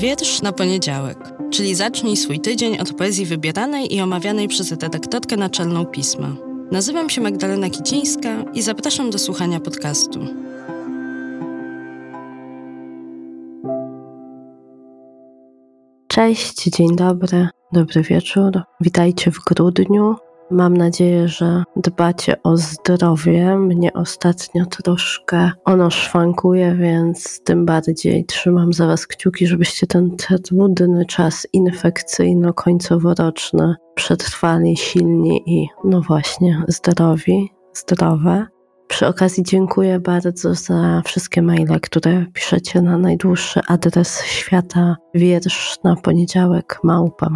Wiersz na poniedziałek, czyli zacznij swój tydzień od poezji wybieranej i omawianej przez redaktorkę naczelną pisma. Nazywam się Magdalena Kicińska i zapraszam do słuchania podcastu. Cześć, dzień dobry, dobry wieczór. Witajcie w grudniu. Mam nadzieję, że dbacie o zdrowie. Mnie ostatnio troszkę ono szwankuje, więc tym bardziej trzymam za Was kciuki, żebyście ten trudny czas infekcyjno-końcoworoczny przetrwali silni i, no właśnie, zdrowi, zdrowe. Przy okazji dziękuję bardzo za wszystkie maile, które piszecie na najdłuższy adres świata wiersz na poniedziałek małpa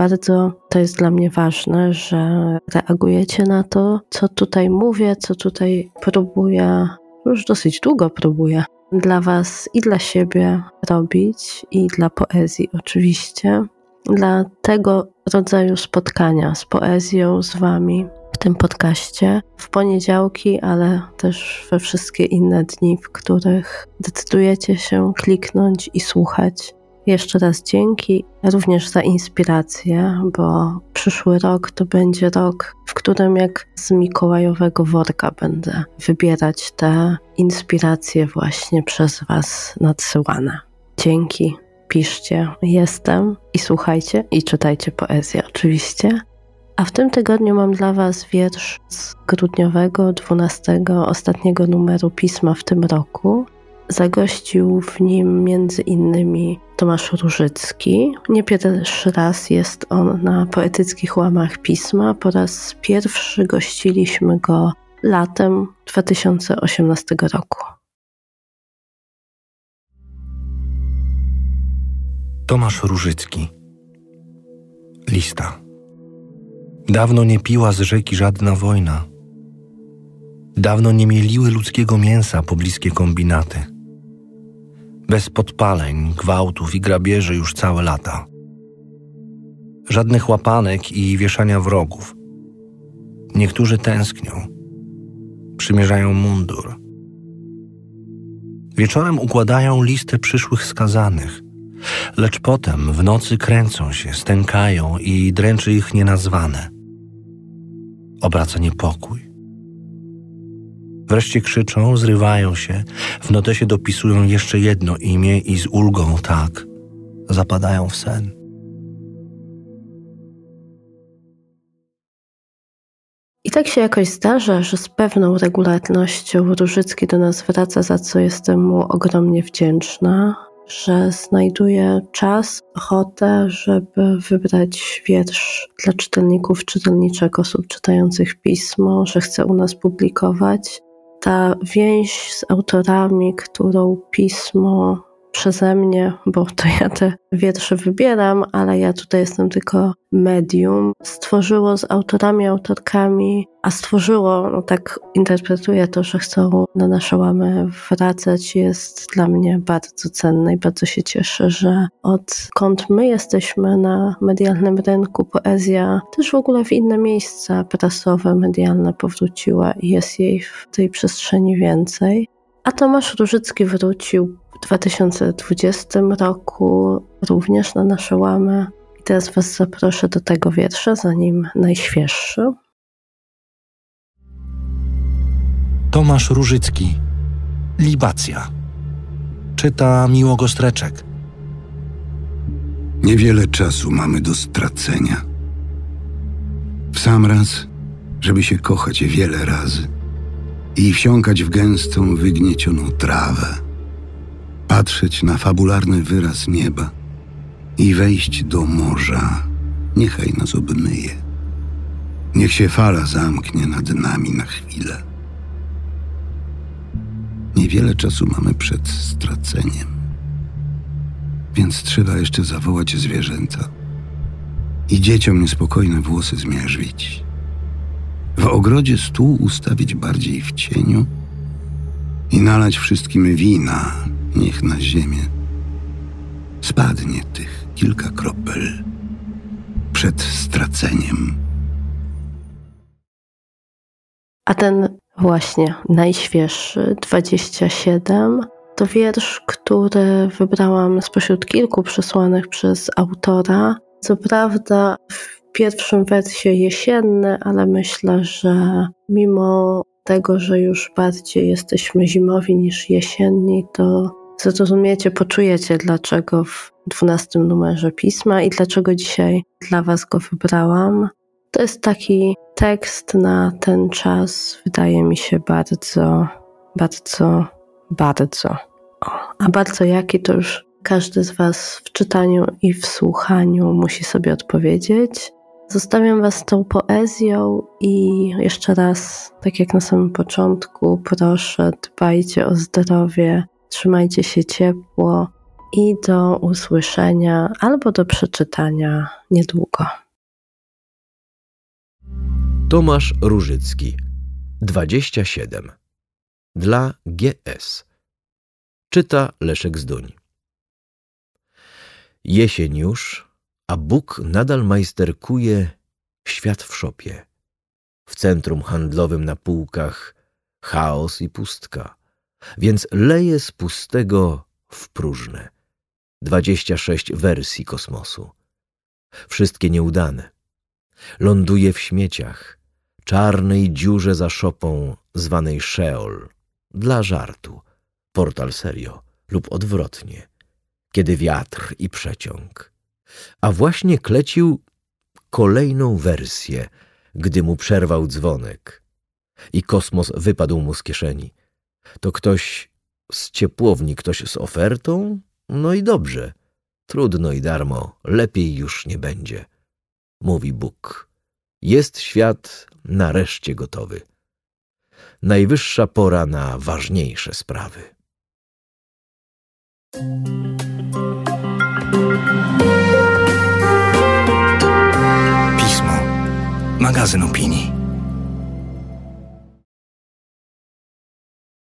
bardzo to jest dla mnie ważne, że reagujecie na to, co tutaj mówię, co tutaj próbuję, już dosyć długo próbuję dla Was i dla siebie robić, i dla poezji oczywiście, dla tego rodzaju spotkania z poezją, z Wami w tym podcaście w poniedziałki, ale też we wszystkie inne dni, w których decydujecie się kliknąć i słuchać. Jeszcze raz dzięki również za inspirację, bo przyszły rok to będzie rok, w którym jak z Mikołajowego worka będę wybierać te inspiracje właśnie przez Was nadsyłane. Dzięki, piszcie, jestem i słuchajcie i czytajcie poezję oczywiście. A w tym tygodniu mam dla Was wiersz z grudniowego, 12, ostatniego numeru pisma w tym roku. Zagościł w nim między innymi Tomasz Różycki. Nie pierwszy raz jest on na poetyckich łamach pisma. Po raz pierwszy gościliśmy go latem 2018 roku. Tomasz Różycki. Lista. Dawno nie piła z rzeki żadna wojna. Dawno nie mieliły ludzkiego mięsa pobliskie kombinaty bez podpaleń, gwałtów i grabieży już całe lata. Żadnych łapanek i wieszania wrogów. Niektórzy tęsknią, przymierzają mundur. Wieczorem układają listę przyszłych skazanych, lecz potem w nocy kręcą się, stękają i dręczy ich nienazwane. Obraca niepokój. Wreszcie krzyczą, zrywają się, w notesie dopisują jeszcze jedno imię i z ulgą tak zapadają w sen. I tak się jakoś zdarza, że z pewną regularnością Różycki do nas wraca, za co jestem mu ogromnie wdzięczna, że znajduje czas, ochotę, żeby wybrać wiersz dla czytelników, czytelniczek, osób czytających pismo, że chce u nas publikować ta więź z autorami, którą pismo przeze mnie, bo to ja te wiersze wybieram, ale ja tutaj jestem tylko medium, stworzyło z autorami, autorkami, a stworzyło, no tak interpretuję to, że chcą na nasze łamy wracać, jest dla mnie bardzo cenne i bardzo się cieszę, że odkąd my jesteśmy na medialnym rynku, poezja też w ogóle w inne miejsca prasowe, medialne powróciła i jest jej w tej przestrzeni więcej. A Tomasz Różycki wrócił w 2020 roku również na nasze łamy. I teraz Was zaproszę do tego wiersza, zanim najświeższy. Tomasz Różycki Libacja Czyta Miło Streczek Niewiele czasu mamy do stracenia. W sam raz, żeby się kochać wiele razy i wsiąkać w gęstą, wygniecioną trawę patrzeć na fabularny wyraz nieba i wejść do morza, niechaj nas obmyje. Niech się fala zamknie nad nami na chwilę. Niewiele czasu mamy przed straceniem, więc trzeba jeszcze zawołać zwierzęta i dzieciom niespokojne włosy zmierzwić. W ogrodzie stół ustawić bardziej w cieniu i nalać wszystkim wina, niech na ziemię spadnie tych kilka kropel przed straceniem. A ten właśnie najświeższy, 27, To wiersz, który wybrałam spośród kilku przesłanych przez autora. Co prawda w pierwszym wersji jesienny, ale myślę, że mimo tego, że już bardziej jesteśmy zimowi niż jesienni, to zrozumiecie, poczujecie, dlaczego w dwunastym numerze pisma i dlaczego dzisiaj dla Was go wybrałam. To jest taki tekst na ten czas, wydaje mi się bardzo, bardzo, bardzo. O, a bardzo jaki to już każdy z Was w czytaniu i w słuchaniu musi sobie odpowiedzieć. Zostawiam Was tą poezją i jeszcze raz, tak jak na samym początku, proszę, dbajcie o zdrowie, trzymajcie się ciepło i do usłyszenia albo do przeczytania niedługo. Tomasz Różycki 27 dla GS Czyta Leszek Zduń Jesień już, a Bóg nadal majsterkuje świat w szopie. W centrum handlowym na półkach chaos i pustka, więc leje z pustego w próżne. Dwadzieścia sześć wersji kosmosu. Wszystkie nieudane. Ląduje w śmieciach, czarnej dziurze za szopą zwanej Sheol, dla żartu, portal serio lub odwrotnie, kiedy wiatr i przeciąg. A właśnie klecił kolejną wersję, gdy mu przerwał dzwonek i kosmos wypadł mu z kieszeni. To ktoś z ciepłowni, ktoś z ofertą? No i dobrze. Trudno i darmo, lepiej już nie będzie. Mówi Bóg. Jest świat nareszcie gotowy. Najwyższa pora na ważniejsze sprawy. Pismo. Magazyn opinii.